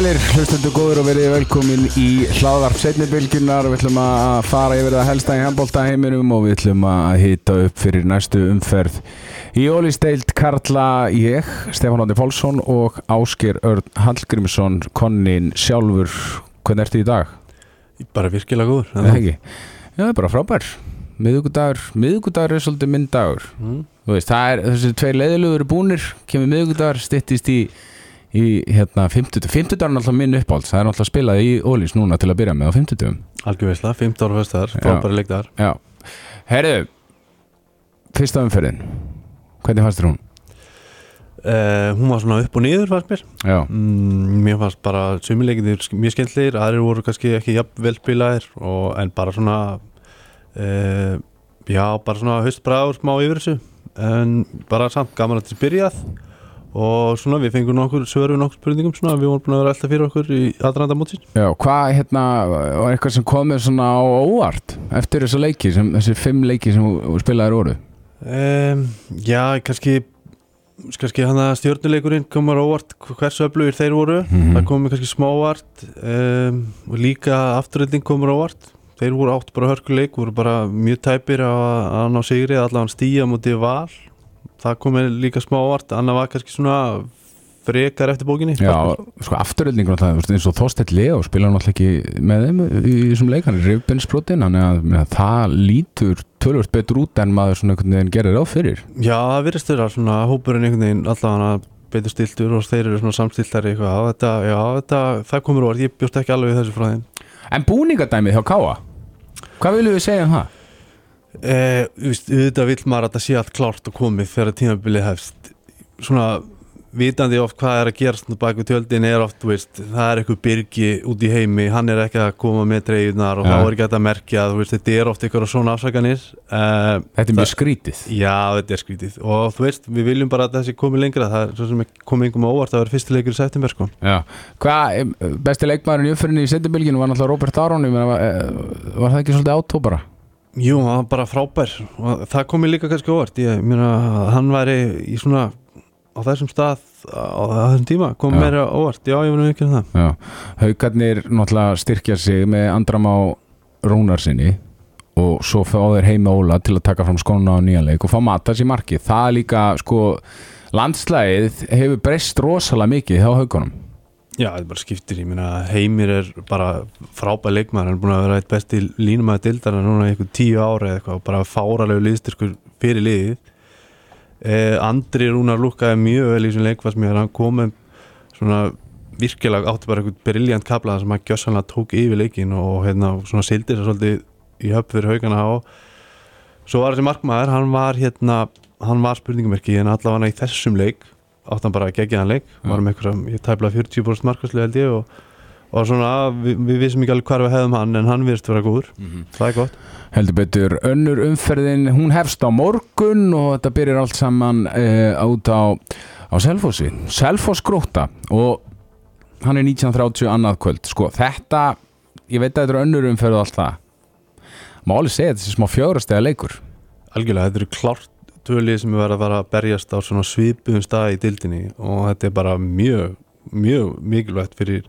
sælir, hlustendur góður og verið velkomin í hlaðvarp setnibilgjunar Við ætlum að fara yfir það helsta í handbólta heiminum og við ætlum að hita upp fyrir næstu umferð Í ólisteilt Karla ég, Stefán Ándi Pálsson og Ásker Örn Hallgrímsson, konnin sjálfur Hvernig ertu í dag? Bara virkilega góður Það er ekki? Já, það er bara frábær Miðugudagur, miðugudagur er svolítið minn dagur mm. Þú veist, það er, þessi tvei leiðilegur búnir kemur miðugudagur, styttist í í hérna 50, 50 er náttúrulega minn uppáld það er náttúrulega spilað í Ólís núna til að byrja með á 50 Algjörveisla, 15 ára fyrstaðar, frábæri leikdagar Já, herðu fyrsta umferðin. Hvernig fannst þér hún? uh, Hún var svona upp og niður fannst mér. Mm, Mér fannst bara sumileikinir mjög skemmtlegir aðrir voru kannski ekki jafn vel spilaðir og, en bara svona uh, já, bara svona haustbræður smá yfir þessu. En bara samt gaman að þetta byrjað og svona við fengum nokkur svöru nokkur spurningum svona við vorum búin að vera alltaf fyrir okkur í aðranda mótsins. Já, hvað hérna var eitthvað sem kom með svona á óvart eftir þessu leiki, sem, þessi fimm leiki sem þú spilaðir voru? Um, Já, kannski kannski hann að stjórnuleikurinn komur óvart hversu öflugir þeir voru. Mhm. það komur kannski smá óvart um, og líka afturrelding komur óvart. Þeir voru átt bara hörkuleik voru bara mjög tæpir að ná sigri allavega stíja mútið val það komur líka smá óvart annað var kannski svona frekar eftir bókinni. Já, sko afturöldningur náttúrulega eins og Þorstedt Leo spila náttúrulega ekki með þeim í þessum leik, hann er rifbensbrotin þannig að það lítur tölvört betur út en maður svona einhvern veginn gerir á fyrir. Já, það virðist þeirra svona hópurinn einhvern veginn allavega betur stiltur og þeir eru svona samstiltari eitthvað, þetta, já, þetta, það komur óvart, ég bjóst ekki alveg þessu frá þeim. En búningadæmið hjá Káa Hvað viljum við segja um það? Eh, auðvitað vill maður að þetta sé allt klárt og komið þegar tímabilið hefst svona vitandi oft hvað er að gerast baku tjöldin er oft, veist, það er eitthvað byrgi út í heimi, hann er ekki að koma með dreifnar og Ja. þá er ekki að merkja veist, þetta er oft eitthvað svona afsakanir eh, Þetta er mjög skrítið Já, þetta er skrítið og þú veist, við viljum bara að þessi komið lengra það er svo sem komið einhverjum á óvart að vera fyrsti leikur í september sko. Em, besti leikmaðurinn í uppfyrinni í setjubilginu var náttúrulega Robert Aron var, eh, var það ekki svolítið átó bara? Jú, hann var bara frábær. Og það komið líka kannski óvart. Ég meina, hann væri í svona á þessum stað á þessum tíma kom Já. á óvart, já, ég verður ekki um það. Haukarnir náttúrulega styrkja sig með Andram á Rúnarsinni og svo fá þeir heima Óla til að taka fram skóna á nýja leik og fá matas í markið. Það er líka, sko landslægið hefur breyst rosalega mikið hjá haugunum Já, þetta bara skiptir, ég meina Heimir er bara frábær leikmaður hann er búin að vera eitt besti línumæði dildana núna í eitthvað tíu ára eða eitthvað bara fáralegu liðstyrkur fyrir liðið. Eh, Andri Rúnar lúkkaði mjög vel í þessum ég hann kom með svona virkilega átti bara eitthvað briljant kaplaða sem hann gjössanlega tók yfir leikin og hérna svona sildi þess að svolítið í höfn fyrir haugana og svo var þessi markmaður, hann var hérna hann var spurningumerki en allavega í þessum leik átti hann bara að gegja hann leik var með eitthvað, ég tæpla 40% markvæslu held ég og, og svona, við, við vissum ekki alveg hvar við hefðum hann en hann virðist vera góður, það er gott. Heldur betur önnur umferðin hún hefst á morgun og þetta byrjar allt saman uh, át á, á Selfossi. Selfoss gróta og hann er 1930 annað kvöld. Sko þetta, ég veit að þetta er önnur umferð og allt það. Má alveg segja að þetta er smá fjórastega leikur. Algjörlega, þetta eru klárt tvölið sem er að fara að berjast á svona svipuðum stað í dildinni og þetta er bara mjög, mjög mikilvægt fyrir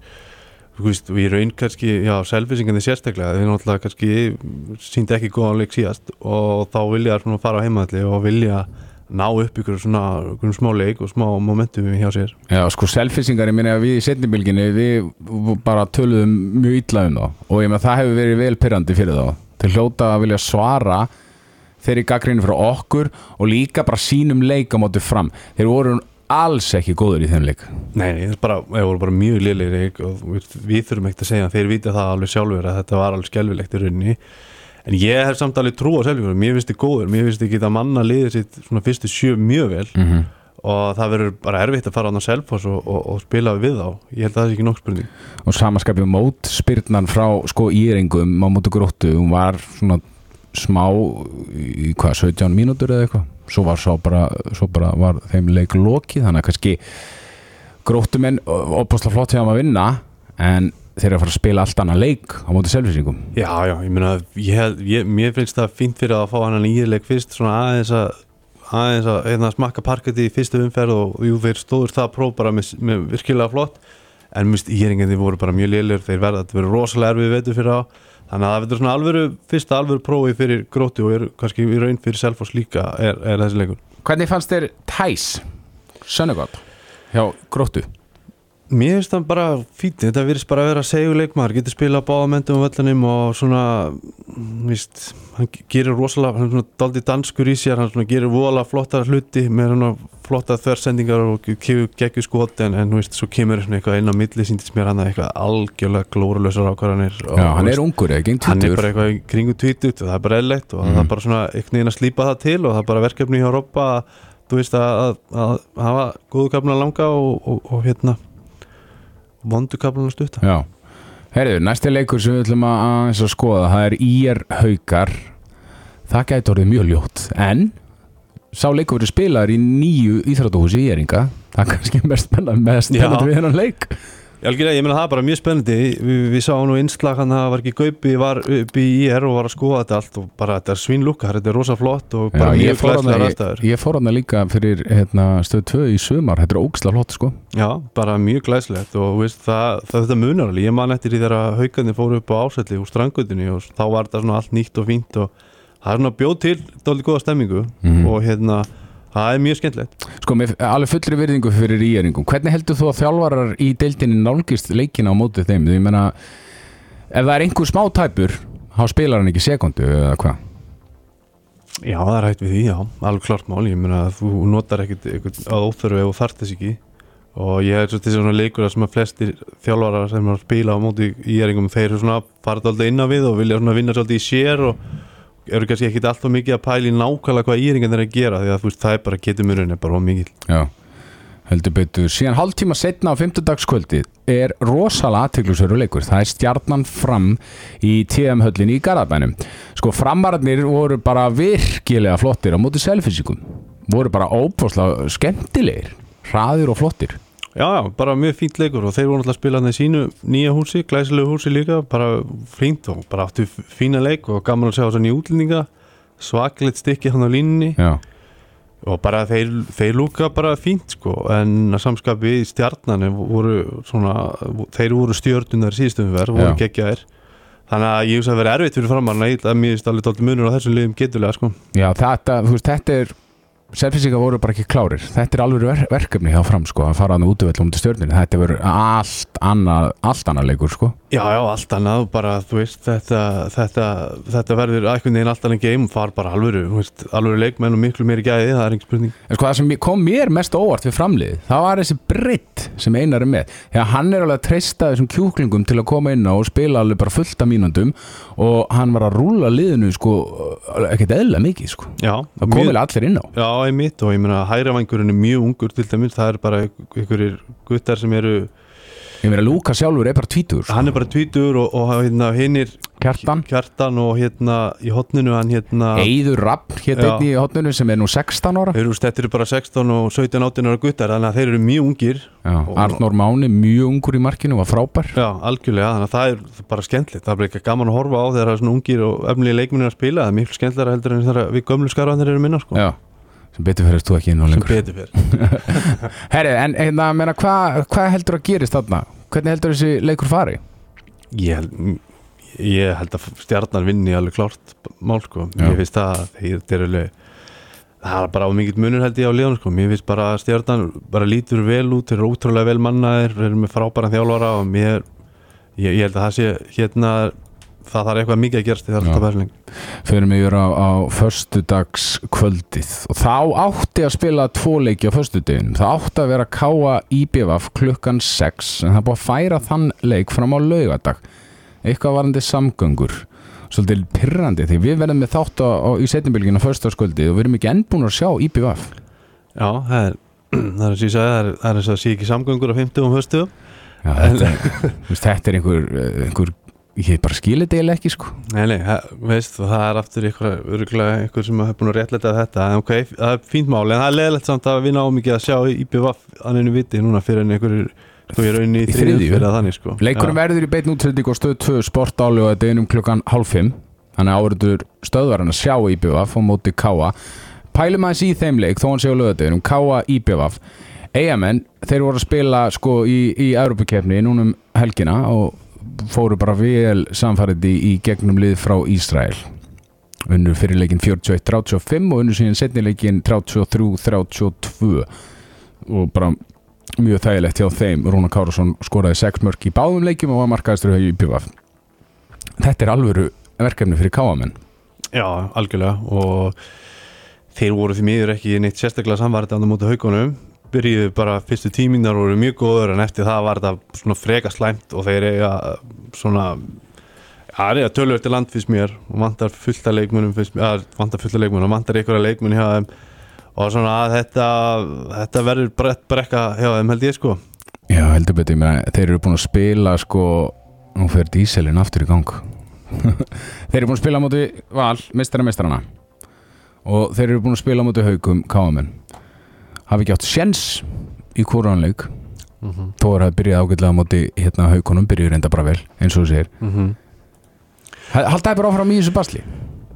þú veist, við raun kannski, já, selfisingandi sérstaklega, þeir náttúrulega kannski síndi ekki góðan leik síðast og þá vilja svona fara á heimaðalli og vilja ná upp ykkur svona smá leik og smá momentum hjá sér. Já, sko, meina að við í setnibilginni, við bara töluðum mjög illa um þá og ég meina það hefur verið vel pyrrandi fyrir þá. Til hljóta að vilja svara þeirri gaggrinni frá okkur og líka bara sínum leik á móti fram. Þeir voru alls ekki góður í þeim leik. Nei, nei, það er bara, það voru bara mjög liðlegir og við, við þurfum ekkert að segja þeir vita það alveg sjálfur að þetta var alveg skelvilegt í rauninni. En ég hef samt alveg trú á sjálfur mér finnst þið góður, mér finnst þið geta manna liðið sitt svona fyrstu sjö mjög vel. Mm -hmm. og það verður bara erfitt að fara á selfos og, og, og spila við þá. Ég held að það sé ekki nokk spurning. Og samaskapið mót spyrnan frá sko íringum á móti gróttu, hún var svona smá í hvað, 17 mínútur eða eitthvað? Svo var, svo bara, svo bara var þeim leik lokið þannig að kannski gróttumenn opasla flott hjá að vinna en þeir eru að fara að spila allt annað leik á móti selvisingum Já, já, ég meina, ég, ég, mér finnst það fínt fyrir að fá hann nýjuleik fyrst svona aðeins að aðeins að hérna, smakka parketti í fyrstu umferð og jú, þeir stóður það próf bara með, með virkilega flott en mist, íringandi voru bara mjög lélir þeir verða að vera rosalega erfið veitur fyrir á þannig að það verður svona alvöru, fyrsta alvöru prófi fyrir gróti og er kannski í raun fyrir Selfoss líka er, er þessi leikur Hvernig fannst þér Tæs Sönnegott hjá Gróttu? Mér finnst það bara fítið, þetta virðist bara að vera seguleikmar, getur spilað báða mentum á völlunum og svona, víst, hann gerir rosalega, hann er svona daldi danskur í sér, hann gerir vola flotta hluti með svona flotta þversendingar og geggjur skot en, en víst, svo kemur eitthvað inn á milli, síndist mér hann að eitthvað algjörlega glóralösar ákvarðanir. Já, hann er ungur, ekki, tvítur. Hann er bara eitthvað kringu tvítut og það er bara eðlegt og mm. það er bara svona einhvern veginn að slípa það til og það er bara verkefni hjá Robba, þú veist, að, að, að hafa góðu kapna langa og, og, og hérna vondukablan stutta Já, herriður, næsti leikur sem við ætlum að, að skoða, það er Ír Haukar. Það gæti orðið mjög ljótt en sá leikur verið spilaður í nýju íþrátuhúsi í Íringa. Það er kannski mest spennandi við hennan leik Algjörlega, ég meina það er bara mjög spennandi. Við, við sáum nú einslag hann að var ekki Gaupi var upp í IR og var að skoða þetta allt og bara þetta er svínlúkar, þetta er rosa flott og bara Já, mjög glæslega ræstaður Ég fór hann að líka fyrir hérna, stöð 2 í sumar, þetta er ógislega flott sko. Já, bara mjög glæslegt og veist, það, það, þetta munar alveg, ég man eftir því þegar haugandi fóru upp á ásætli úr strandgöldinni og þá var þetta svona allt nýtt og fínt og það er svona bjóð til dálítið góða stemmingu mm -hmm. og hérna Það er mjög skemmtilegt. Sko, með alveg fullri virðingu fyrir íeringum, hvernig heldur þú að þjálfarar í deildinni nálgist leikina á mótið þeim? Því, ég menna, ef það er einhver smá tæpur, þá spilar hann ekki sekundu eða hvað? Já, það er hægt við því, já, alveg klart mál. Ég menna, þú notar ekkert að óþörfu ef þú þart þess ekki og ég er svona svona leikur að sem að flestir þjálfarar sem að spila á mótið íeringum, þeir eru svona farið alltaf inn á við og vilja svona vinna svolítið í sér og eru kannski ekki alltaf mikið að pæli nákvæmlega hvað íringan er að gera því að veist, það er bara getumurinn er bara ómikið Já, heldur betur. Síðan hálf tíma setna á fymtudagskvöldi er rosalega aðteglusveru leikur það er stjarnan fram í TM höllinni í Garabænum sko framararnir voru bara virkilega flottir á móti selfisíkum voru bara óbúslega skemmtilegir hraðir og flottir Já, já, bara mjög fínt leikur og þeir voru náttúrulega að spila þannig sínu nýja húsi, glæsilegu húsi líka bara fínt og bara áttu fína leik og gaman að sjá þessan í útlendinga svakleitt stykki hann á línni já. og bara þeir, þeir lúka bara fínt sko en að samskapi í stjarnani voru svona, þeir voru stjórnunar síðustum verð, voru geggjaðir. Þannig að ég veist að það verði erfitt fyrir framarna að mér er allir tólt munur á þessum liðum geturlega sko. Já, þetta, þú veist, þetta er Selfisíka voru bara ekki klárir. Þetta er alveg ver verkefni hjá fram sko að fara að útvöldum til stjórnir þetta verður allt annað allt annað leikur sko. Já, já, allt annað bara þú veist þetta, þetta, þetta verður einhvern veginn allt annað og far bara alvöru veist, alvöru leikmenn og miklu meiri gæði það er einhver spurning. En sko það sem kom mér mest óvart við framlið það var þessi britt sem einar er með. Að hann er alveg að treysta þessum kjúklingum til að koma inn á og spila alveg bara fullt af mínundum og hann var að rúla liðinu sko ekkert eðla mikið sko. Já, það komið allir inn á. Já, einmitt og ég meina hæravangurinn er mjög ungur til dæmis, það er bara einhverjir guttar sem eru Ég meina Lúka sjálfur er bara tvítur sko. Hann er bara tvítur og, og hérna, hinn er Kjartan. Kjartan og hérna í hotninu hann hérna Eiður Rapp hérna í hotninu sem er nú 16 ára. Þeir eru, þetta eru bara 16 og 17, 18 ára guttar þannig að þeir eru mjög ungir. Já, Arnór Máni mjög ungur í markinu og var frábær. Já, algjörlega, þannig að það er bara skemmtilegt. Það er bara ekki gaman að horfa á þegar það er svona ungir og efnilega leikminir að spila, það er mjög skemmtilega heldur en þegar við gömlu skarfanir eru minna sko. Sem betur fyrir þú ekki inn á lengur. sem betur fyrir Herri, en hérna, hvað hva heldur að gerist þarna? Hvernig heldur þessi leikur fari? Ég held, ég held að stjarnar vinni alveg klárt mál sko, ég finnst það þetta er alveg það er bara á mikið munur held ég á liðan sko, mér finnst bara stjarnar bara lítur vel út, þeir eru ótrúlega vel mannaðir, þeir eru með frábæran þjálfara og mér, ég, ég held að það sé hérna það þarf eitthvað mikið að gerast í þessari verðling Fyrir mig vera á, á förstudags kvöldið og þá átti að spila tvo leiki á förstudegin það átti að vera að káa IBVF klukkan 6 en það búið að færa þann leik fram á laugadag eitthvað varandi samgöngur. Svolítið pyrrandi því við verðum með þátt á, á, í setjumbilginu á förstudagskvöldið og við erum ekki ennbúin að sjá IBVF Já, það er það er að það er að sé ekki samgöngur á 50 um höstu Já, þetta, þetta er einhver, einhver ég bara skilir þetta eiginlega ekki sko. Nei, nei, veist, það er aftur ykkur, sem hefur búin að réttleita þetta. En ok, það er fínt máli, en það er leðilegt samt að við náum ekki að sjá IPVF anninu viti núna fyrir en ykkur þú er rauninni í þriðju fyrir að þannig sko. Leikurum verður í beitn útsetting og stöð 2 sportáli og þetta er einum klukkan halv 5 þannig áverður stöðvarinn að sjá IPVF og móti Káa pælum aðeins í þeim leik þó hann séu lögðið um Káa IPVF Eyjamenn, þeir voru að spila sko í, í Europakefni núna um helgina og fóru bara vel samfærið í, gegnum lið frá Ísrael. Unnu fyrir leikin 41-35 og unnu síðan setni leikin 33-32 og bara mjög þægilegt hjá þeim. Rúna Kárasson skoraði 6 mörg í báðum leikjum og var markaðistur í PVF Þetta er alvöru verkefni fyrir káamenn Já, algjörlega. Og þeir voru því miður ekki neitt sérstaklega samvartið á mútið haugunum byrjuðu bara fyrstu tíminar og voru mjög góður en eftir það var þetta svona freka slæmt og þeir eiga svona það er eiga tölvöld til land fyrst mér og vantar fullta leikmunum að, vantar fullta leikmunum og vantar að leikmun hjá þeim. Og svona að þetta þetta verður brett brekka hjá þeim held ég sko. Já, heldur betur, ég meina, þeir eru búin að spila sko, nú fer díselin aftur í gang. Þeir eru búin að spila á móti val, mistara mistarana og þeir eru búin að spila á móti haugum káamenn hafi ekki átt sjens í kóranleik mm -hmm. þó er það byrjað ágætlega á móti hérna haugunum, byrjuð reynda bara vel eins og þú segir. Haldaði bara áfram í þessu basli.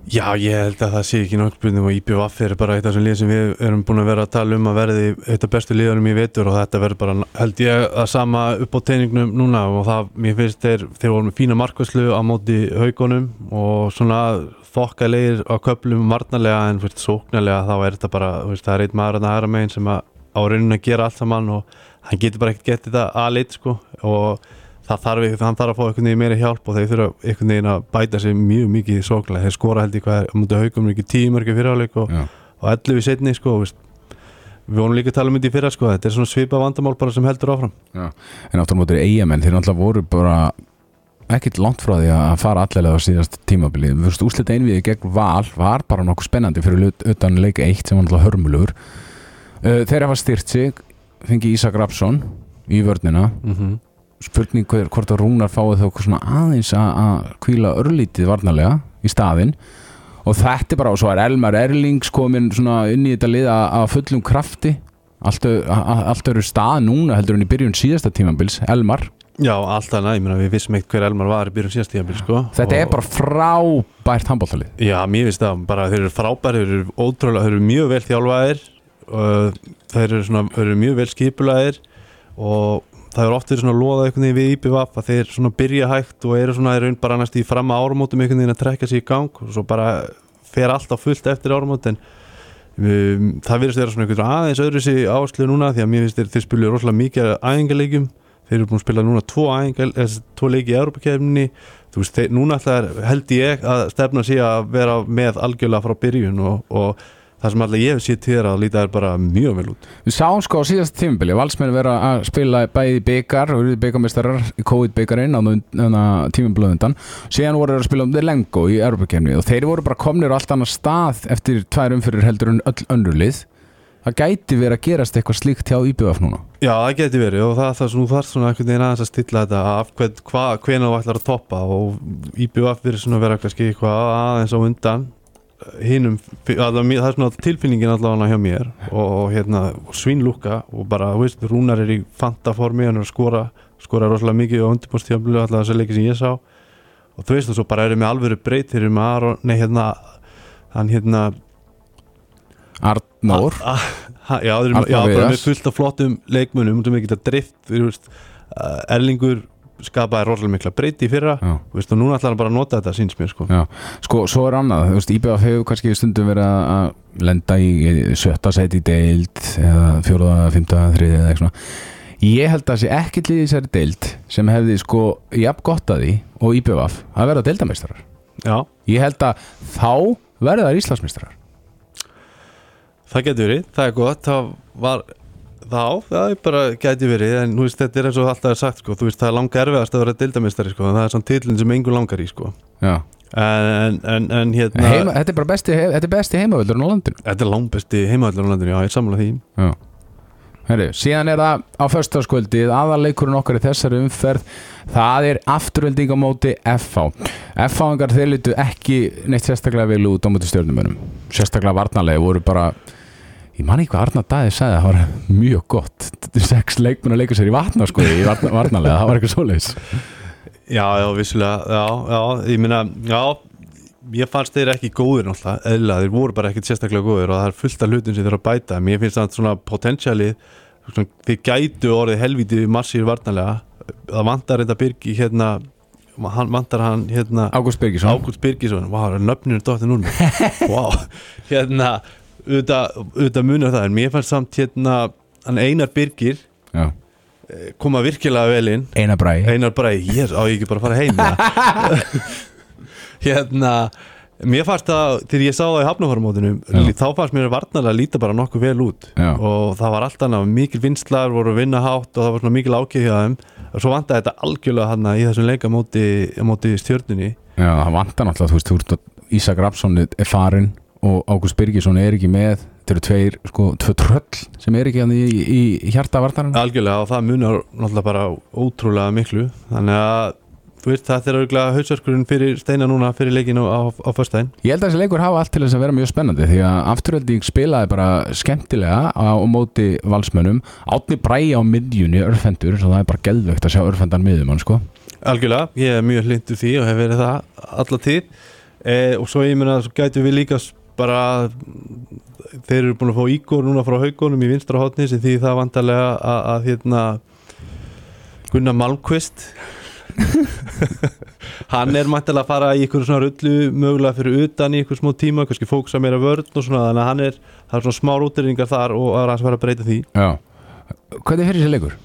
Já, ég held að það sé ekki nokkuð spurning og IPVF er bara eitt af þessum lið sem við erum búin að vera að tala um að verði eitt af bestu liðanum í vetur og þetta verður bara, held ég, að sama upp á teiningnum núna og það, mér finnst þeir, þeir voru með fína markvæslu á móti haugunum og svona þokkalegir á köplum varnarlega en fyrir sóknarlega þá er þetta bara, veist, það er eitt maður að hæra megin sem að á rauninu að gera allt saman og hann getur bara ekkert gett þetta aðleitt sko og það þarf, hann þarf að fá einhvern veginn meiri hjálp og þeir þurfa einhvern veginn að bæta sig mjög mikið í sóknarlega, þeir skora held ég hvað er mútið haugum ekki tímörki fyrirháleik og, Já. og 11 í setni sko veist. við vonum líka að tala um þetta í fyrra sko þetta er svona svipa vandamál bara sem heldur áfram En áttur á móti eigamenn, þeir náttúrulega voru bara ekkert langt frá því að fara allavega á síðast tímabili Þú veist, úslit einviði gegn val var bara nokkuð spennandi fyrir utan leik eitt sem var náttúrulega hörmulugur uh, Þeir hafa styrt sig fengi Ísak Rapsson í vörnina. Mm -hmm. spurning hver, hvort að Rúnar fáið þó svona aðeins að- kvíla örlítið varnarlega í staðinn. Og þetta er bara, og svo er Elmar Erlings komin svona inn í þetta lið að fullum krafti. Allt, ö- a- a- allt eru stað núna heldur en í byrjun síðasta tímabils Elmar, Já, alltaf næ, við vissum eitt hver Elmar var í byrjun síðast tíðanbíl sko. Þetta og, er bara frábært handbóltalið Já, mér finnst það bara þeir eru frábæri, þeir eru ótrúlega, þeir eru mjög vel þjálfaðir þeir eru, svona, þeir eru mjög vel skipulaðir og það er oft verið svona loðað einhvern veginn við IPVAP að þeir svona byrja hægt og eru svona raun bara næst í fram að árumótum einhvern veginn að trekka sér í gang og svo bara fer alltaf fullt eftir árumótin um, það verðist vera svona aðeins öðru sér áherslu núna því að mér finnst þeir, þeir þeir eru búin að spila núna tvo, tvo leiki í þeir, núna held ég að stefna sig að vera með algjörlega frá byrjun og, og það sem alltaf ég hef til þér að líta er bara mjög vel út. Við sáum sko á síðasta tímabili valsmenn vera að spila bæði byggar og eru byggarmeistarar í COVID-byggarinn á tímabili undan. Síðan voru að spila um þeir lengo í Europakefni og þeir voru bara komnir á allt annar stað eftir tvær umfyrir heldur en öll önnur lið. Það gæti verið að gerast eitthvað slíkt hjá IBF núna Já, það geti verið og það það þú þarf svona einhvern veginn aðeins að stilla þetta af hvern, hvenær þú ætlar að toppa og IBF verið svona að vera kannski eitthvað aðeins á undan. Hinnum, það er svona tilfinningin allavega hjá mér og, og hérna svínlúka og bara, þú veist, Rúnar er í fantaformi, hann er að skora skora rosalega mikið á undirbúrstíðanblu allavega þess að leiki sem ég sá. Og þú veist, og svo bara erum við alvöru breyt þeir eru með Aron, nei hérna hann hérna Arnór. Já, þeir eru bara með fullt af flottum leikmunum sem við geta drift uh, Erlingur skapaði rosalega mikla breyti í fyrra. Veist, og núna ætlar hann bara að nota þetta síns mér sko. Sko, svo er annað, þú veist, IBF hefur kannski stundum verið að- lenda í sjötta sæti í deild eða fjóruða, fymta, þriði eða eitthvað svona. Ég held að sé ekkert liðið þessari deild sem hefði sko jafn gott að því og IBF að verða deildameistarar Já, Ég held að þá verða þær Íslandsmeistarar það getur verið, það er gott það var þá, það er bara geti verið en þú veist, þetta er eins og alltaf er sagt sko, þú veist, það er langa erfiðast að vera deildamistari sko, en það er samt titlinn sem engur langar í sko. Já, en, en, en hérna Heima, þetta er bara besti, þetta er besti heimavöldurinn á landinu. Þetta er langbesti heimavallur á landinu, já, ég er sammála því. Já Heri, síðan er það á föstaskvöldið aðaleikurinn okkar í þessari umferð það er afturölding á móti FH FH-ingar þeir litu ekki neitt sérstaklega vel út á móti stjórnumönum sérstaklega varnarlega voru bara ég man ekki hvað Arnar Dæði sagði það var mjög gott. Sex leikmenn að leika sér í vatna sko í varna, varnarlega, það var eitthvað svoleiðis. Já, já, vissulega, já, já, ég meina, já, ég fannst þeir ekki góðir náttúrulega, eðla, þeir voru bara ekkit sérstaklega góðir og það er fullt af hlutum sem þeir að bæta, mér finnst það svona potensialið, svona, þið gætu orðið helvítið massíf varnarlega. Það vantar þetta Birgi hérna hann vantar hann hérna Ágúst Birgisson. Ágúst Birgisson, nöfninu er dóttir núna wow, hérna auðvitað, auðvitað munur það en mér fannst samt hérna hann Einar Birgir Já. eh, koma virkilega vel inn. Einar Bræ Einar bara, ég á ég ekki bara að fara heim? hérna mér fannst það, þegar ég sá það í hafnafármótinu þá fannst mér varnarlega að líta bara nokkuð vel út. Já. og það var alltaf mikil vinslar voru að vinna hátt og það var mikil ákveð hjá þeim. Og svo vantaði þetta algjörlega hann í þessum leika móti, móti stjörnunni. Já, það vantar náttúrulega, þú veist, þú að Ísak Rapsson er farinn og Ágúst Birgisson er ekki með. Þetta eru tveir, sko, tvö tröll sem er ekki hann í, í, í hjarta vartarinn algjörlega og það munar náttúrulega bara ótrúlega miklu. Þannig að veist þetta er auðvitað hausverkurinn fyrir steina núna fyrir leikinu á, á föstudaginn. Ég held að þessi leikur hafa allt til þess að vera mjög spennandi því að afturölding spilaði bara skemmtilega á á móti valsmönnum. Átni Bræ á miðjunni, örfendur svo það er bara geðvögt að sjá örfendan miðjumann sko. Algjörlega, ég er mjög hlindu því og hef verið það alla tíð. E, og svo ég meina, svo gætu við líka bara þeir eru búin að fá ígór núna frá haugunum í vinstra hotni sem því það vantarlega að hérna Gunnar Malmqvist hann er mæntilega að fara í ykkur svona rullu mögulega fyrir utan í ykkur smó tíma, kannski fókusa meira vörn og svona, þannig að hann er það er svona smá útringar þar og að ræðs fara að breyta því. Já. Hvernig fyrir þessi leikur?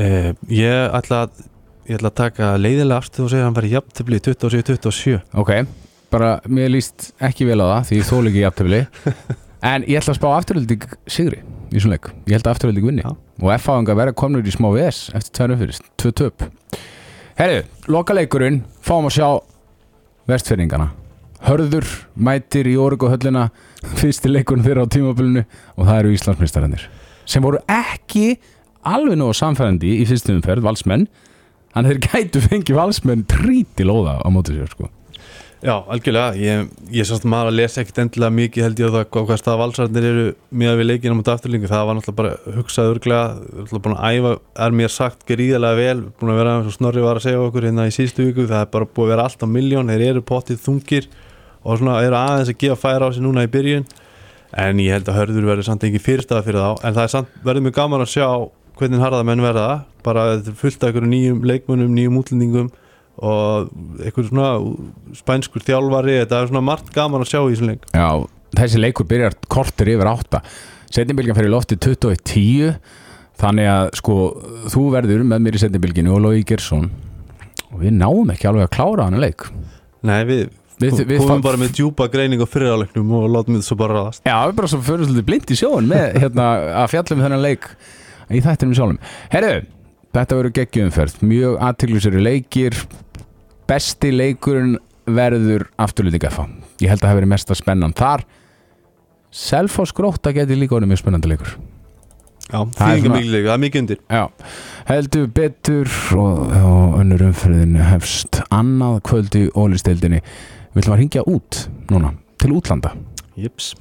Eh, ég ætla að ég ætla að taka leiðilega afstöð og segja að hann var í jafntefli 27-27 Ok, bara mér líst ekki vel á það því ég þól ekki jafntöfli En ég ætla að spá afturölding sigri í svona leik. Ég held að afturölding vinni. Já. og F-áðingar verða komnur í smá VS eftir tveinu fyrir, tvö töp. Herru, lokaleikurinn fáum að sjá vestfyrringana Hörður mætir í Origo höllina fyrsti leikurinn þeirra á tímabilinu og það eru Íslandsmeistarannir sem voru ekki alveg nógu samfærandi í fyrstu umferð, valsmenn. Að þeir gætu fengið valsmenn tríti lóða á móti sér sko Já, algjörlega, ég, ég sást maður að lesa ekkit endilega mikið held ég á það hvað, hvað stað valsarnir eru miðað við leikina mot afturlingu, það var náttúrulega bara hugsað örglega, búin að æfa er mér sagt gríðarlega vel, búin að vera eins og Snorri var að segja okkur hérna í síðustu viku. Það er bara búin að vera allt á miljón, þeir eru pottið þungir og svona eru aðeins að gefa færa á sig núna í byrjun. En ég held að hörður verður samt ekki fyrirstaða fyrir þá. En það er samt, verður mjög gaman að sjá hvernig harðamenn verða. Bara fullt af einhverjum nýjum leikmönnum, nýjum útlendingum og einhver svona spænskur þjálfari, þetta er svona margt gaman að sjá í þessum leik. Já, þessi leikur byrjar kortir yfir átta. Setnibilgjan fyrir lofti 21.10 Þannig að sko þú verður með mér í setnibilginu og Lói Gersson og við náum ekki alveg að klára hann leik. Nei, við, Við- við, komum bara með djúpa greining á fyriráleiknum og látum við svo bara raðast Já, við bara svo fyrir svolítið blind í sjóun með hérna, að fjallum þennan leik í þættinum sjálfum. Herru, þetta verður geggjumferð mjög aðtillisari leikir besti leikurinn verður afturluting FA Ég held að það hafi verið mesta spennan þar. Selfoss gróta geti líka orðið mjög spennandi leikur. Já, Það er mikið það er mikið undir. Já, heldur betur og, og önnur umfriðin hefst annað kvöld í ólistildinni Við ætlum að ringja út núna til útlanda. Jips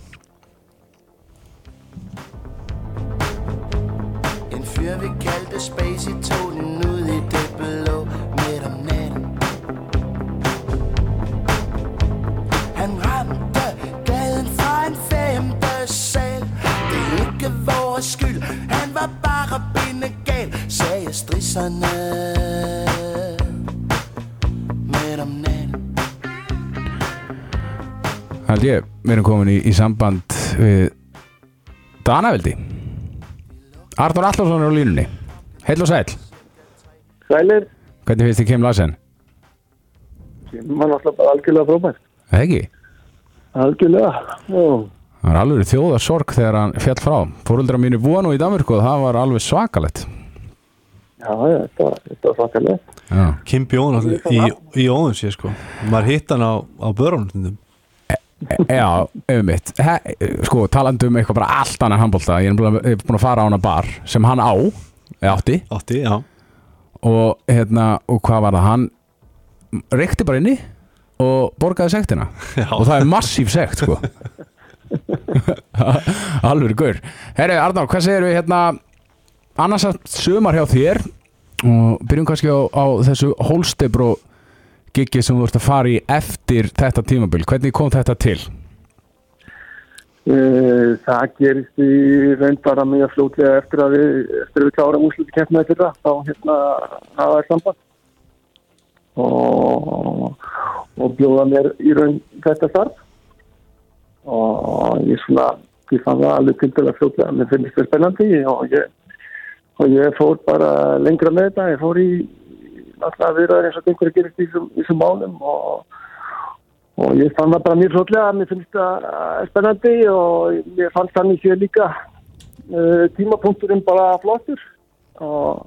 vores skyld, han var bare bindegal Sagde strisserne midt om natten Held ég, við erum komin í, í samband við Danaveldi Arnur Allarsson er á línunni Heil og sæl, Sælir, hvernig finnst þið Kim Larsen? maður náttúrulega bara algjörlega frábært. Það ekki? Algjörlega, já. Það var alveg þjóða sorg þegar hann fjall frá. Fóruldra mínu búa nú í Danmörku og það var alveg svakalett Já, já, þetta var, þetta var svakalega. Já, Kim Bjón í, í óðum sér sko. Maður hitt hann á, á börunum Já um mitt He, Sko, talandi um eitthvað bara allt annað handbólta Ég er búin að, búin að fara á hana bar sem hann á, eða átti. Átti, já. Og hérna, og hvað var það? Hann reykti bara inni og borgaði sektina. Já. og það er massíf sekt sko alveg gaur. Herri Arnár, hvað segir við hérna annars að sumar hjá þér og byrjum kannski á, á þessu Holstebro giggi sem þú ert að fara í eftir þetta tímabil, hvernig kom þetta til? Uh, það gerist í raun bara mjög fljótlega eftir að við, eftir að við klárum úsluti keppnaði fyrra, þá hérna hafa þær samband. Og, og bjóða mér í raun þetta starf og ég svona, ég fann það alveg til dæla fljótlega, mér finnst þetta spennandi og ég, og ég fór bara lengra með þetta, ég fór í alltaf viðraður eins og einhverju gerist í þessum- málum og og ég fann það bara mjög fljótlega mér finnst það eh, spennandi og mér fannst þannig sér líka uh, tímapunkturinn bara flottur. Og,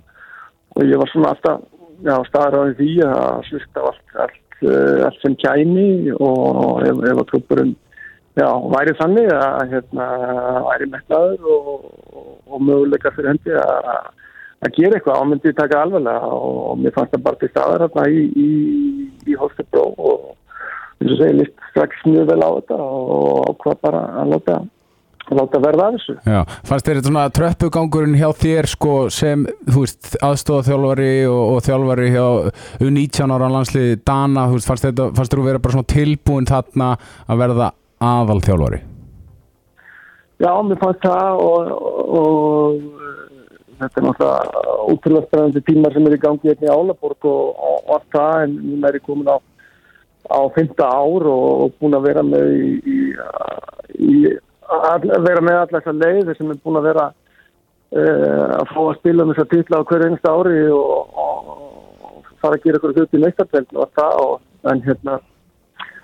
og ég var svona alltaf já, á því að slusta allt, allt, uh, allt sem kæmi og ef, ef að klubburinn já, væri þannig að hérna, væri metnaður og, og, og möguleika fyrir hendi að að gera eitthvað og myndi taka alvarlega og, mér fannst það bara til staðar hérna í, í, í Holstebro og eins og segja, líst strax mjög vel á þetta og ákvað bara að láta, að láta verða af þessu. Já, fannst þér þetta svona tröppugangurinn hjá þér sko sem, þú veist, aðstofa þjálfari og, og þjálfari hjá U19 ára landsliði Dana, þú veist, fannst þetta, fannst þér að vera bara svona tilbúin þarna að verða aðal þjálfari? Já, mér fannst það og, og, og þetta er náttúrulega útrúlega spennandi tímar sem er í gangi hérna í Álaborg og, og, allt það en núna er ég komin á, á fymta ár og, búin að vera með í, í, í að vera með allar þessar leiði sem er búin að vera uh, að fá að spila með þessar titla á hverju einasta ári og, fara að gera eitthvað hlut í neistardelt og allt það en hérna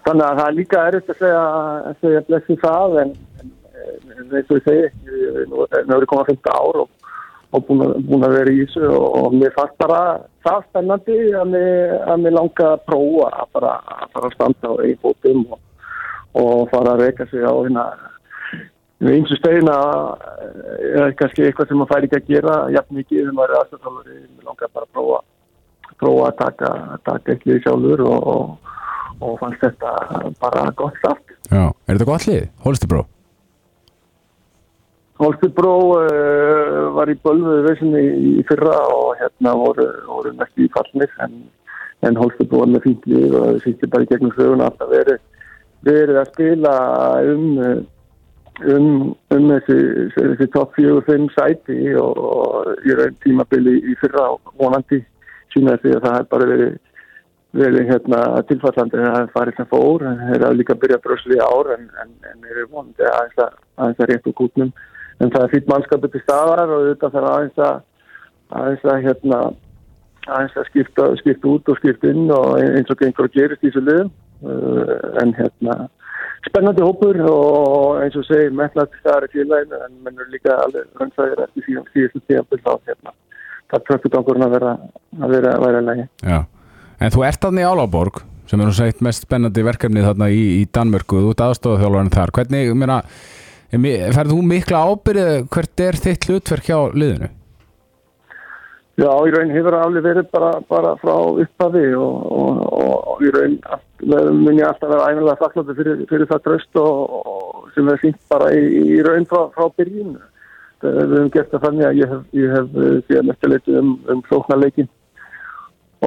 þannig að það er líka erfitt að segja, að segja blessi það en, eins og ég segi nú nú er ég komað 15 ár og, og búin, að, búin að vera í þessu og, og mér fannst bara það spennandi að mér, að mér langa að prófa að fara að, fara að standa einn fótum og, og fara að reyka sig á hérna við eins og steina er kannski eitthvað sem maður fær ekki að gera jafn mikið þegar maður er aðstæðalari mér langar bara að prófa prófa að taka, taka ekki því sjálfur og, og, fannst þetta bara gott start. Já, er þetta gott lið? Holstebró? Holstebro uh, var í bölvuðu vesinni í, fyrra og hérna voru, voru mest í fallnir en, en Holstebro var með fínt lið og það sýtti bara í gegnum söguna alltaf verið, verið að spila um um, um þessi, þessi top 4-5 sæti og, og í raun tímabili í fyrra og vonandi sína því að það er bara verið verið hérna tilfallandi að það er farið sem fór en þeir eru líka að byrja brösli í ár en, en, en eru vonandi aðeins að, aðeins að rétt úr kútnum. En það er fýtt mannskapið til staðar og þetta þarf aðeins að aðeins að hérna aðeins að skipta, skipta út og skipta inn og eins og gengur að gerist í þessu liðum. Uh, en hérna spennandi hópur og eins og segir metnað til staðar í félaginu en mennur líka alveg rönnfæðir eftir síðan síðustu tíðanbill þá hérna það tröftur gangurinn að vera að vera að vera lægi. Já, en þú ert þarna í Álaborg sem er segt mest spennandi verkefni þarna í, í Danmörku, þú ert aðstofaþjálfarinn þar hvernig, ég meina ferðu þú mikla ábyrðið, hvert er þitt hlutverk hjá liðinu? Já, í raun hefur það alveg verið bara, bara frá upphafi og, og, og, og í raun mun ég alltaf vera ænilega þakkláttur fyrir, fyrir það tröst og, sem er sínt bara í, í raun frá, frá byrjun. Það við höfum gert það þannig að ég hef, ég hef eh, síðan eftir leitið um, um sóknarleikin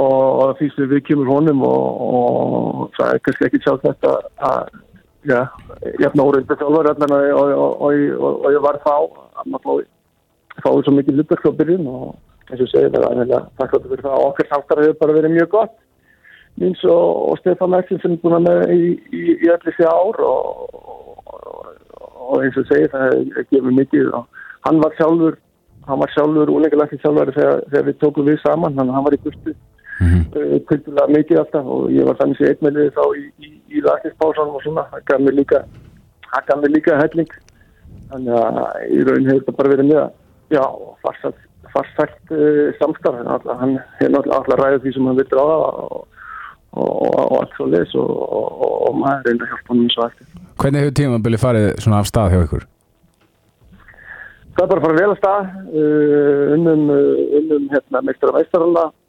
og, því sem við kemur honum og, og það er kannski ekki sjálf þetta að já, jafn óreynda þjálfur allan og, ég var þá að maður fái, fái svo mikið byrjun og eins og segir það er aðeins þakkláttur fyrir það. Og okkar samstarf hefur bara verið mjög gott. Míns og, og Stefán Maxin sem er búin að með í, í, í allir þessi ár og, og, eins og segir það er gefið mikið og hann var sjálfur hann var sjálfur úlengilegni sjálfur þegar, þegar við tókum við saman, að hann var í burtu Mm -hmm. uh, kvöldulega mikið alltaf og ég var þannig með liði þá í, í, í lastispásanum og svona, það gaf mér líka það gaf mér líka helling. Þannig að í raun hefur það bara verið mjög já, farsælt, farsælt uh, samstarf, Hann hefur alltaf ræðið því sem hann vil ráða og, og, og, og allt svo leis og, og, og maður reynda hjálpa hann eins og eftir Hvernig hefur tímabili farið svona af stað hjá ykkur? Það er bara fara vel að stað. Uh, unnum, unnum hérna, meistara meistarana. uh,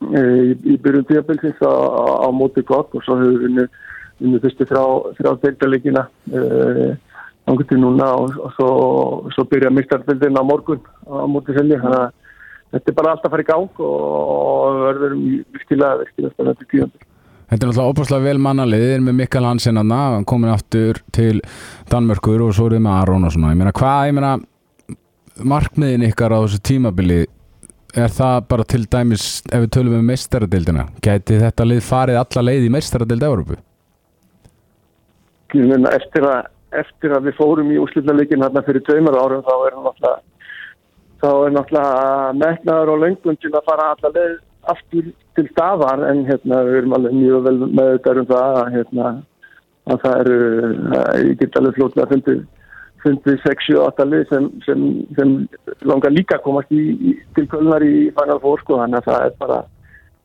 í, í byrjun tíabilsins á, móti gott og svo hefur við unnum fyrstu þrjá, þrjá deildalegina ángur til núna og, og svo, svo byrja meistardildin á morgun á móti selji þannig að þetta er bara alltaf að fara í gang og, verður virkilega, virkilega spennandi tíðanbíl. Þetta er náttúrulega opaslega vel mannalið. Þið er með Mikael Hansen aðna Hann komin aftur til Danmörkur og svo er þið með Aron og svona. Ég meina hvað, ég meina markmiðin ykkar á þessu tímabili er það bara til dæmis ef við tölum um meistaradildina gæti þetta lið farið alla leið í meistaradild Európu? Ég meina, eftir að, eftir að við fórum í úrslutaleikin hérna fyrir tveimur árum þá er náttúrulega þá er náttúrulega metnaður og löngun til að fara alla leið aftur til staðar en hérna við erum alveg mjög vel með þetta um það að hérna að það eru, ég get alveg flótlega fundið fundið 6-7-8 lið sem, sem, sem langar líka að komast í, í, til kölnar í Final Four sko þannig að það er bara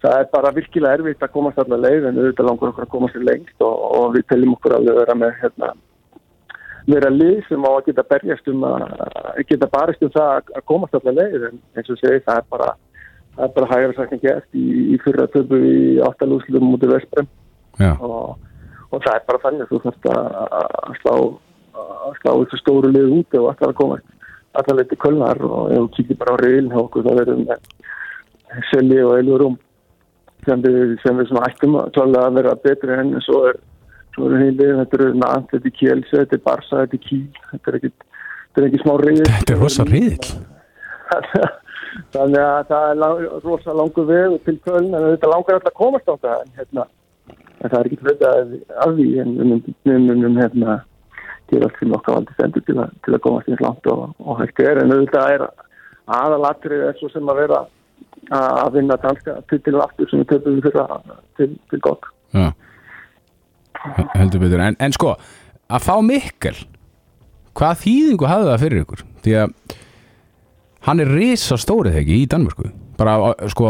það er bara virkilega erfitt að komast allar leið en auðvitað langar okkur að komast í lengst og, og við teljum okkur að vera með hérna, vera lið sem á að geta berjast um að geta barist um það að- komast allar leið en eins og segi það er bara það er bara hægara sagt en gert í, í fyrra töpu í áttalúslutum mútið Vesprem. Já, og, og það er bara þannig að þú þarfst að slá að slá þessu stóru lið út og allar að komast allar leiti kölnar og ef þú kíkir bara á reilin hjá okkur þá verðum við Selji og Eljurum sem við, sem við svona ættum að klálega að vera betri en svo er svo eru heilið, þetta eru Nant, þetta er Kielce, þetta er Barsa, þetta er Kíl þetta er ekki, þetta er ekki smá riðil þetta er rosa riðill. Þannig að það er lang, rosa langur veg til Köln en þetta langar alltaf að komast á það en, hérna, en það er ekki hluta af því en við við myndum hérna, gera allt sem okkar valdi stendur til, til að komast eins langt og, og hægt er. En auðvitað er aðalatrið er svo sem að vera að vinna danska titil aftur sem við töfum fyrir til, til gott. Já. Heldur betur, en, en sko að fá Mikkel hvað þýðingu hafði það fyrir ykkur? Því að hann er risa stórið ekki í Danmörku. Bara sko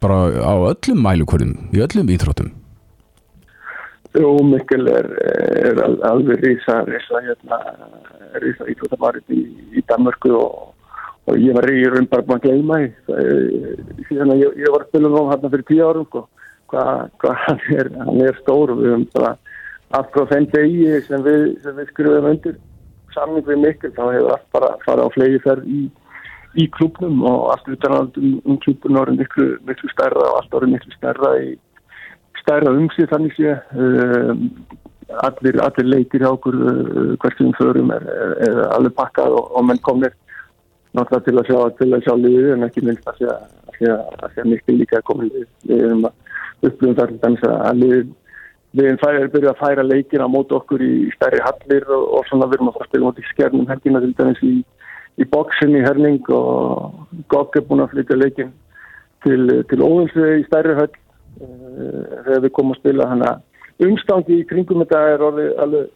bara á öllum mælukvörðum í öllum íþróttum Jú, Mikkel er, er al- alveg rísa, rísa, hérna, íþróttamarinn í, í Danmörku og, og ég var í raun bara búin að gleyma því. Síðan að ég, ég var að spila nú hérna fyrir tíu árum, sko, hvað hva hann, hann er stór og við höfum bara allt frá þeim degi sem við, við skrifum undir samning við Mikkel, þá hefur allt bara farið á flegi ferð í, í klubnum og allt utan að um, um klubnum orðið miklu, miklu stærra og allt orðið miklu stærra í stærra umsið þannig sé um, allir, allir leikir hjá okkur uh, hversum förum er, er, er alveg pakkað og, og menn komnir náttúrulega til að sjá, til að sjá liðið en ekki minnst að sé að, mikil líka komin lið við erum að upplifum það til dæmis að liðið við að byrja að færa leikir á móti okkur í stærri hallir og, og svona við erum að fara að spila móti skernum helgina til dæmis í, í bóksin í Herning og Gokk er búin að flytja leikin til, til Óðinsvegi í stærri höll. uh, þegar við komum að spila þannig að umstangi í kringum þetta er orðið alveg,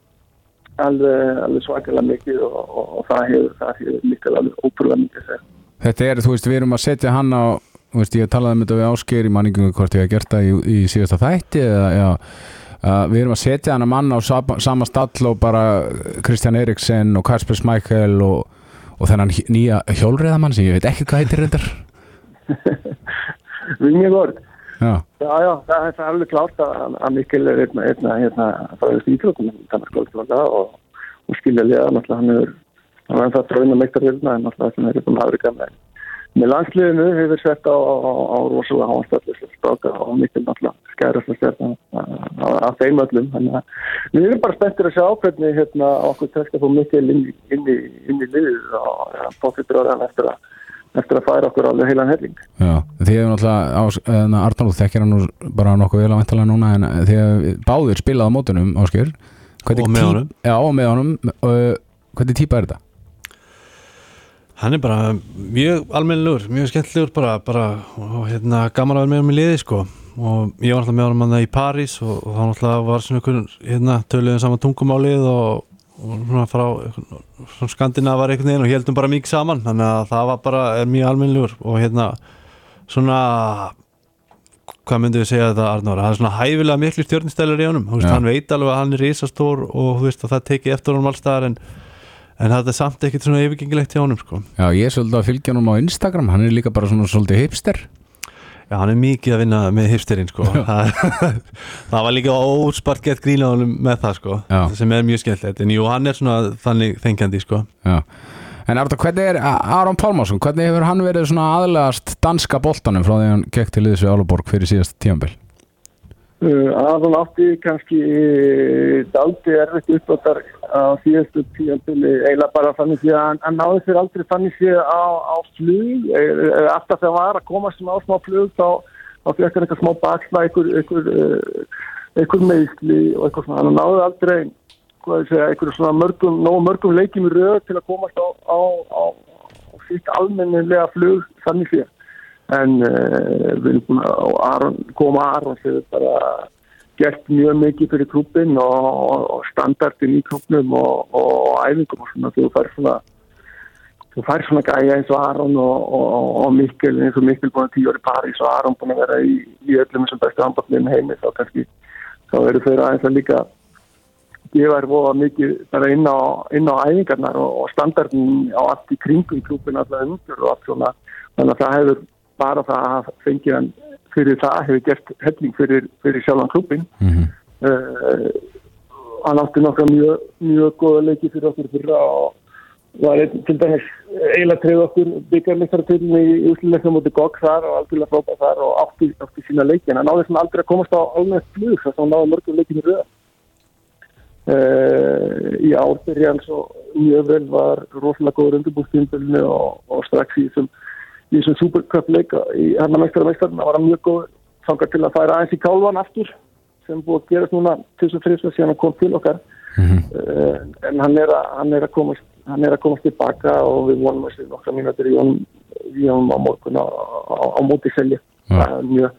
alveg, alveg svakalega mikið og, og, og það hefur, hefur mikil alveg ótrúlega mikið segja. þetta er, þú veist, við erum að setja hann á þú veist, ég talaði um þetta við Ásgeir í manningum hvort ég hef gert það í, í síðasta þætti eða, já Uh, við erum að setja hann að mann á sama, stall og bara Kristján Eriksen og Kasper Smækkel og, og þennan nýja hjólreiðamann sem ég veit ekki hvað heitir reyndar Vingegård, Já, já það er það er alveg klárt að, að mikil er einna, einna, hérna, fræðist íþróttum þannig skóldflóta og, og skilja liða náttúrulega hann er hann er ennþá tröðin að meikta reyðna en náttúrulega sem er upp um Afrika með með landsliðinu hefur sett á, á, á rosalega háanstallu stráka og mikil náttúrulega skærast að setja að þeim öllum þannig að við erum bara spenntir að sjá hvernig hérna, okkur tekst að fá mikil inn, í- í, í liðið og bóttir hann eftir að eftir að færa okkur alveg heilan helling já, þið hefur náttúrulega Arnald þekkir hann nú bara nokkuð vel að væntalega núna en eh, þið hefur báðir spilað á mótunum Hvernig Og með honum. Já, og með honum Hvernig típa er þetta? Hann er bara mjög almennilegur, mjög skemmtilegur bara, bara og hérna gaman að vera með hann í liði sko og ég var alltaf með hann í París og, og þá náttúrulega var svona einhvern hérna töluðum saman tungumálið og, og svona frá svona skandinavar einhvern veginn og heldum bara mikið saman. Þannig að það var bara er mjög almennilegur. Og hérna svona hvað myndum við segja þetta Arnóra það er svona hæfilega miklu stjórnstælur í honum. Veist, hann veit alveg að hann er risastór og veist að það tekið eftir honum allstaðar en, en það er samt ekkert svona yfirgengilegt hjá honum sko. Já, ég er svolítið að fylgja honum á Instagram. Hann er líka bara svona svolítið hipster Já, hann er mikið að vinna með hipsterinn sko. það, var líka óspart gett grína honum með það sko. Já. sem er mjög skemmtilegt en jú, hann er svona þannig þengjandi sko. Já En Arnald, hvernig er Aron Pálmarsson Hvernig hefur hann verið svona aðlegast danska boltanum frá því hann gekk til liðs við Áluborg fyrir síðast tíambil? Uh, Aron átti kannski daldi erfitt uppbótar á síðustu tíðanbili eiginlega bara þannig því að hann, náði sér aldrei þannig því á, á flug alltaf þegar hann var að komast svona á smá flug þá, fekk hann eitthvað smá baksla uh, einhver meðsli og eitthvað svona, hann náði aldrei hvað ég segja, einhver svona mörgum mörgum leikjum í röð til að komast á, á, á, sitt almennilega flug þannig því en uh, við erum að koma Aron sem er bara gert mjög mikið fyrir klubin og, og, og standardin í klubnum og, og æfingum og svona. Þú fær svona þú fær svona gæja eins og Aron og Mikkel eins og Mikkel búin að tíu ári París og Aron búin að vera í, í öllum sem bestu handballin heimi þá kannski þá eru þau aðeins að líka gefa þér voða mikið bara inn á, inn á æfingarnar og standardin á allt í kringum klubin alltaf undur og allt svona. Þannig að það hefur bara það að fengið hann fyrir það hefur gert helling fyrir, fyrir sjálfan klubin mm -hmm. uh, hann átti nokkra mjög, mjög góða leiki fyrir okkur fyrir og var einn til dæmis eiginlega treyð okkur byggjarleiktartöldinni í úsluleikna mútið GOG þar og algjörlega frábæð þar og átti, átti sína leiki. En hann náði sem aldrei að komast á alveg flug þess að hann náði mörgum leikinu röða Uh, í árbyrja eins og mjög vel var rosalega góður undirbúrstíðinbölinu og, og strax í þessum í þessum supercup leika í hann meistarinn það var hann mjög góð þangar til að færa aðeins í kálvan aftur sem búið að gerast núna til þess að friðsvað síðan að koma til okkar. Mm -hmm. uh, en hann er, að, hann, er komast, hann er að komast tilbaka og við vonum að sér nokkra mínutur í honum, á morgun á, á, á móti selja er mjög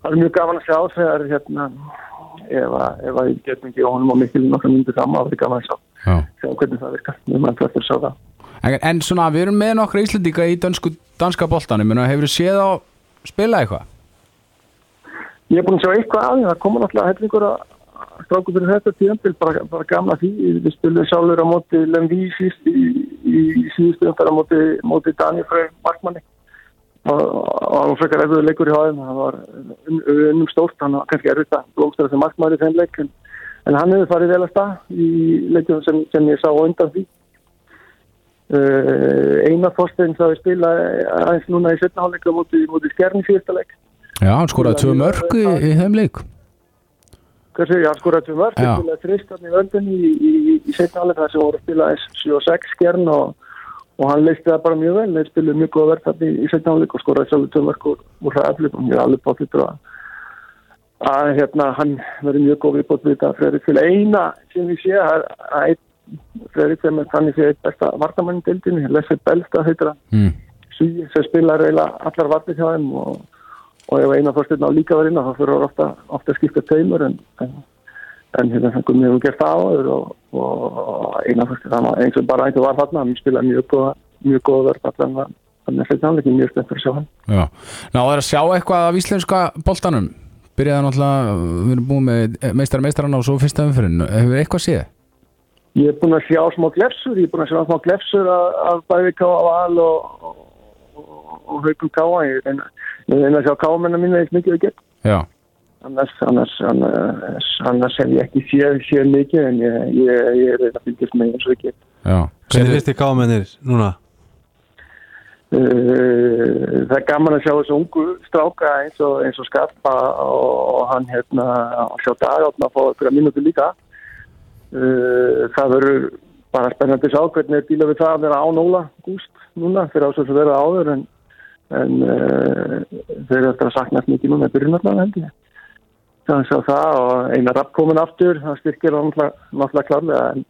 það er mjög gaman að sjá þegar hérna ef að, ég get mikið honum á mikil nokkra mínutur saman það er gaman að sjá, Já. sjá hvernig það virkar. Við mann fyrir að sjá það En, en svona, við erum með nokkra íslendinga í dansku, danska boltanum, hefur þið séð á spila eitthvað? Ég er búin að sjá eitthvað að því, það komur náttúrulega hellingur að stráku fyrir þetta tíðanbíl, bara, bara gamla því, við spilum sjálfur á móti Lemví síst í, í, síðustu umfæra móti, móti Daniel Frey Markmanni. Og var frekar erfiður leikur í háðum, það var un- unnum stórt, hann var kannski erfitt að blómstæða sem Markmanni í þeim leik, en, hann hefur farið vel að stað í leikum sem, sem ég sá undan því. Uh, Einar Þorstein þá ég spila aðeins núna í setna hálfleika móti, móti Skerni síðasta leik. Já, hann skoraði tvö mörg í, í þeim leik. Hversu, ég? Skoraði tvö mörg, ég spilaði þristarni í völdinni í, í, í, í setna alveg þar sem voru að spila 7 og 6 skjern og, og hann leisti það bara mjög vel, þeir spilaði mjög góða verð þarna í, í setna alveg og skoraði sjálfur mörg úr, úr ræðaflip og ég er alveg bótlitur að, að hérna, hann verður mjög góð viðbót við þetta fyrir eina sem við sé að einn fyrir sem er þannig eitt besta vartamann í deildinni, Leffi Belsta heitir hann Mm. Svíi sem spilar eiginlega allar vartir hjá þeim og, og ef eina fórstirna á líka verið inn þá fyrir ofta, ofta að skipta teimur en, en, en hérna sem við hefum gert það áður og, og eina fórstirna eins og bara einhver var þarna hann spilaði mjög góða, mjög góða verð allan var þannig að þetta er ekki mjög spennt fyrir að sjá hann Já. Ná, það er að sjá eitthvað af íslenska boltanum. Byrjaði náttúrulega, við erum búin með meistara meistarann og svo fyrsta umfyrin. Hefur eitthvað séð? Ég er búin að sjá smá glefsur, ég er búin að sjá smá glefsur af, af bæði Káa Val og, og, og, og Haukum Káa. Ég reyna, að sjá Káamennar minna eins mikið og gett. Já. Annars, annars, annars, annars hef ég ekki séð, séð mikið en ég, ég, ég er reyna að fylgjast með eins og get. Já. Hvernig finnst þið gámennir núna? Uh, það er gaman að sjá þessu ungu stráka eins og, eins og Skarpa og, og hann hérna sjá Dagátna að fá einhverja mínúti líka uh, það verður bara spennandi sjá hvernig er díla við það að vera án Óla Gúst núna fyrir ás að vera áður en, en uh, þeir eftir að saknast mikið núna byrjunarnar það er að það og eina rapp komin aftur það styrkir náttúrulega, klárlega en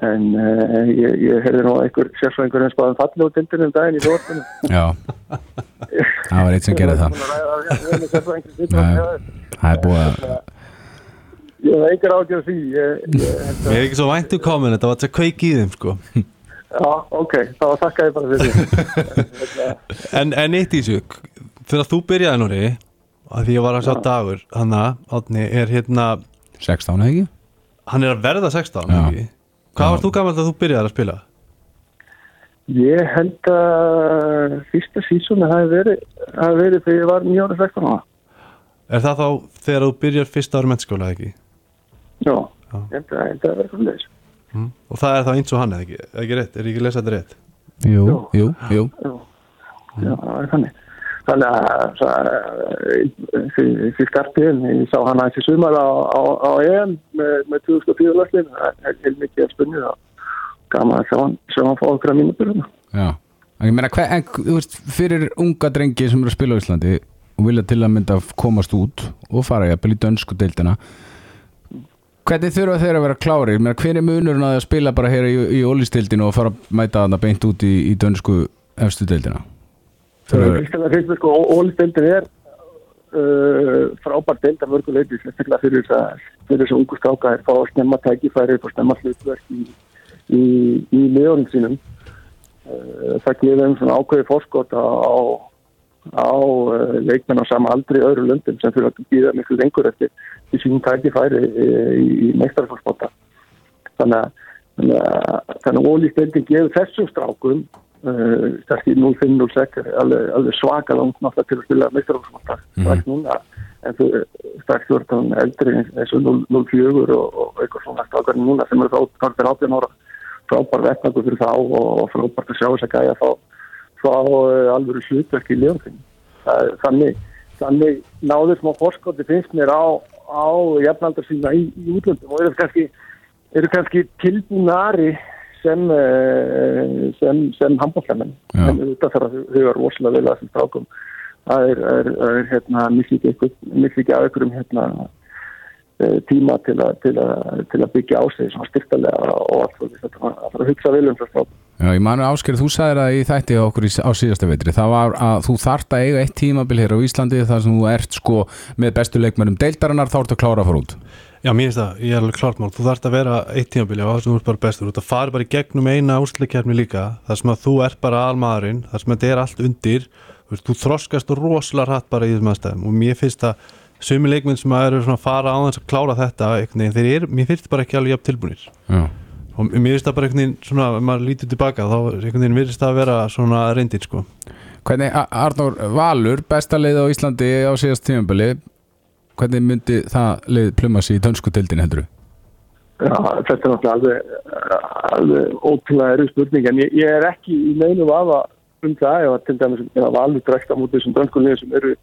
En uh, ég, ég heyrði nú einhver sérsvæðingur en spáðum falli út dildinu um daginn í þórtunum. Já. Það var eitt sem gerði það. Nei. Það er búið að... Ég hef engar ágjörð því. Ég, ég, er ekki svo vænt um gámenn, þetta var til að kveiki í þeim sko já, ok, þá þakka ég bara fyrir því. En, en eitt í þessu, þegar þú byrjaði núri að því ég var að sjá dagur hann að er hérna 16 eða ekki? hann er að verða 16 Já. ekki? Hvað varst þú gammal að þú byrjaði að spila? Ég held að fyrsta sísónu hafi verið, hafi verið þegar ég var mjög ára 16 ára. Er það þá þegar þú byrjar fyrsta ára mennskóla ekki? Já, held að, ég held að það verið svona þess. Mm. Og það er þá eins og hann eða ekki? Er ekki rétt? Er ekki lesað þetta rétt? Jú, Jú. jú. Já, já, það er þannig. þannig að þessi skarpiðin ég sá hann aðeins í sumar á, á, á EM með, með 2004 löslin það er heil mikið að spunni og gaman að sjá hann, sjá hann fá okkur að mínútur hérna. Já, en ég meina, hver, en, þú veist, fyrir unga drengi sem eru að spila á Íslandi og vilja til að mynda komast út og fara jafnvel í dönsku deildina hvernig þurfa þeir að vera meina, hver er munurinn að spila bara hér í, í ólistildinu og fara að mæta þarna beint út í, í dönsku efstu deildina? Þurfa- Fyrst og finnst mér sko, ólistildin er uh, frábært deild af sérstaklega fyrir þess að ungu stráka er fá snemma tækifæri og snemma hlutverk í, í, liðunum sínum. Uh, það gefur þeim svona ákveði fórskot á, á, uh, leikmenn á sama aldri öðru löndum sem fyrir að býða miklu lengur eftir í sínum tækifæri uh, í, í meistarfólksbóta. Þannig að þannig að, þannig að ólistildin gefur þessum strákum uh, kannski 0-5-0-6 er alveg, alveg svaka langt náttúrulega til að spila meistarfólksbóta Mhm. strax núna en þú strax ert hann eldri eins og 0-4 og, og eitthvað svona strákarinn núna sem eru þá tarfir 18 ára frábær vettnagur fyrir þá og, og frábært að sjá þess að gæja þá þá uh, alveg hlutverk í liðan þannig þannig náður smá fórskoti finnst mér á, á jafnaldar sína í, í útlöndum og eru kannski eru kannski tilbúnari sem eh, sem, sem handbólkamenn Já. en þetta þarf að huga rosalega vel að þessum strákum. Það er, er, er hérna einhverjum hérna eh, tíma til að, til að, til að byggja á sig styrtalega og allt þetta að hugsa vel um þess að Já, ég manu ásker, þú sagðir það í þætti á okkur í, á síðasta veitri, það var að þú þart að eiga eitt tímabil hér á Íslandi þar sem þú ert sko með bestu leikmennum deildarinnar þá ertu að klára að fara út. Já, mér finnst það, ég er alveg klart mál. Þú þarft að vera eitt tímabili og það sem þú ert bara bestur. Þú fari bara í gegnum eina úrsleikjarni líka þar sem að þú ert bara almaðurinn þar sem að þetta er allt undir. Þú, þú þroskast rosalega hratt bara í þessum aðstæðum og mér finnst að sumi leikminn sem að eru að fara á þess að klára þetta þeir eru, mér finnst bara ekki alveg jafn tilbúinir Já, og mér finnst það bara einhvern veginn svona, ef maður lítur tilbaka þá einhvern veginn virðist það að vera svona reyndir sko. Hvernig, Arnór Valur, besta leið á Íslandi á síðast tímabili hvernig myndi það leið pluma sig í dönsku deildin heldur Já, þetta er náttúrulega alveg, alveg ótrúlega eru spurning en ég, ég er ekki í neinu vafa um það ef að til dæmis valur drekta mútið þessum dönskunni sem eru,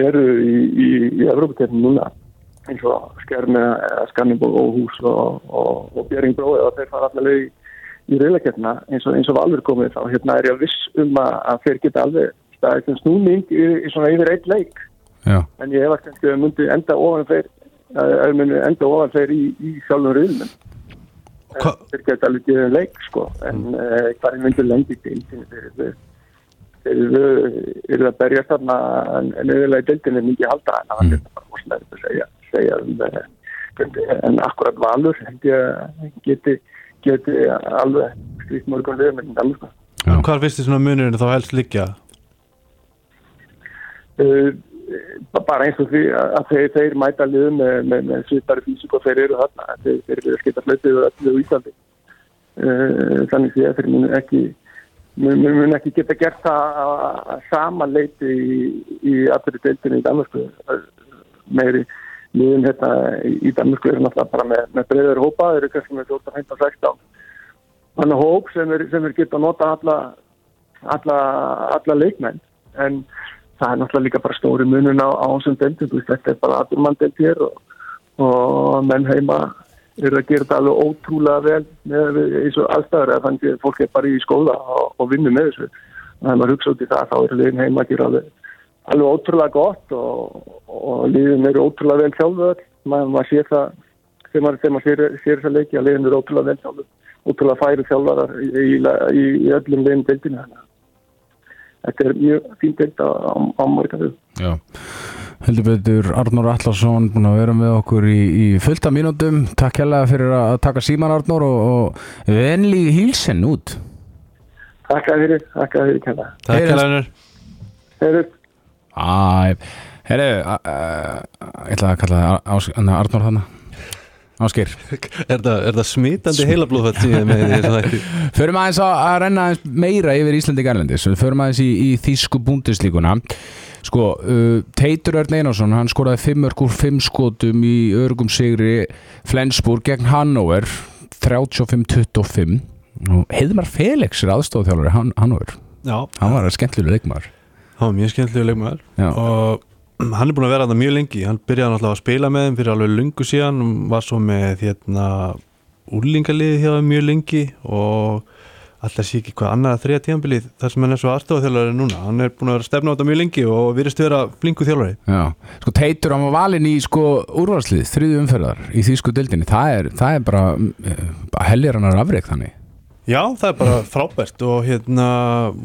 eru í, í, í Evrópakeppnum núna eins og Skerne, Skanningborg og Hús og, og, og Björningbró eða þeir fara allavega í, í reylakeppna eins og, og valur komið þá hérna er ég viss um að, að þeir geta alveg staðið sem snúning í, í svona yfir eitt leik. Já, en ég hef að kannski að myndi enda ofan þeir að enda ofan þeir í, í sjálfum riðlunum Hva- þeir geta alveg gefið leik sko. En uh, hvað er myndi lengi til þeir þeir eru að berja þarna en auðvitað í deildinni ég halda en það er bara rosalega að segja, segja um, eh, hvernig- en akkurat valur held ég að geti, geti alveg slíkt mörgum við með þetta alveg sko. Hvar finnst þið svona munurinn þá helst liggja? uh, bara eins og því að að þeir, þeir mæta liðum með, með, með svipari físík og þeir eru þarna. Þeir, þeir eru að skita fleitið og öllu í Íslandi. Uh, þannig því að þeir mun ekki mun, mun mun ekki geta gert það að að sama leiti í, í allri deildinni í Danmarku meiri liðum hérna í, Danmarku eru náttúrulega bara með, með breyður hópa þeir eru kannski með 14, 15, 16 þannig hóp sem er, sem er geta að nota alla, alla, alla leikmenn. En það er náttúrulega líka bara stóri munun á, á þessum deildum, þú veist, þetta er bara aðurmann deild hér og, og menn heima eru að gera þetta alveg ótrúlega vel með aðstæður eða þannig að fólk er bara í skóla og, og vinnu með þessu. Og þegar maður hugsa út í það þá eru liðin heima að gera alveg, alveg ótrúlega gott og, og liðin eru ótrúlega vel sjálfur maður, sér það þegar maður, maður sér, sér þessa leiki að liðin eru ótrúlega vel sjálfur ótrúlega færi þjálfarar í, í, í, öllum liðin deildinu að þetta er mjög fín deild á, á, morganu já. Heldur betur Arnór Allarsson búin að vera með okkur í, í fullta mínútum. Takk hérlega fyrir að taka síman Arnór og, og venli hílsen út. Takk að fyrir, takk að fyrir Takk hérlega Heyrðu, Æ, herru, ég ætla að kalla það Ás- hann, Arnór hana Ásker Er það, það smitandi heilablóðfætt að Förum aðeins að, að renna meira yfir Íslandi Garlandis Förum aðeins í, í þýsku búndislíkuna Sko, uh, Teitur Örn Einarsson hann skoraði 5 mörg úr 5 skotum í örgum sigri Flensburg gegn Hannover 35-25 og Heiðmar Felix er aðstofþjálfari Han Hannover. Já, hann var skemmtilega leikmaður hann var mjög skemmtilegu leikmaður. Og hann er búin að vera þetta mjög lengi. Hann byrjaði náttúrulega að spila með þeim fyrir alveg lungu síðan. Var svo með hérna úlingaliði hjá þeim mjög lengi og alltaf sé ekki hvað annað þriða tíðanbilið þar sem hann er svo aðstofað núna. Hann er búin að vera að stefna á þetta mjög lengi og virðist vera flingu þjálfari. Já. Sko Teitur hann var valinn í sko úrvarslið þriðu umferðar í þýsku dildinni það er, það er bara, bara hellir hann að afreik þannig Já, það er bara frábært og hérna,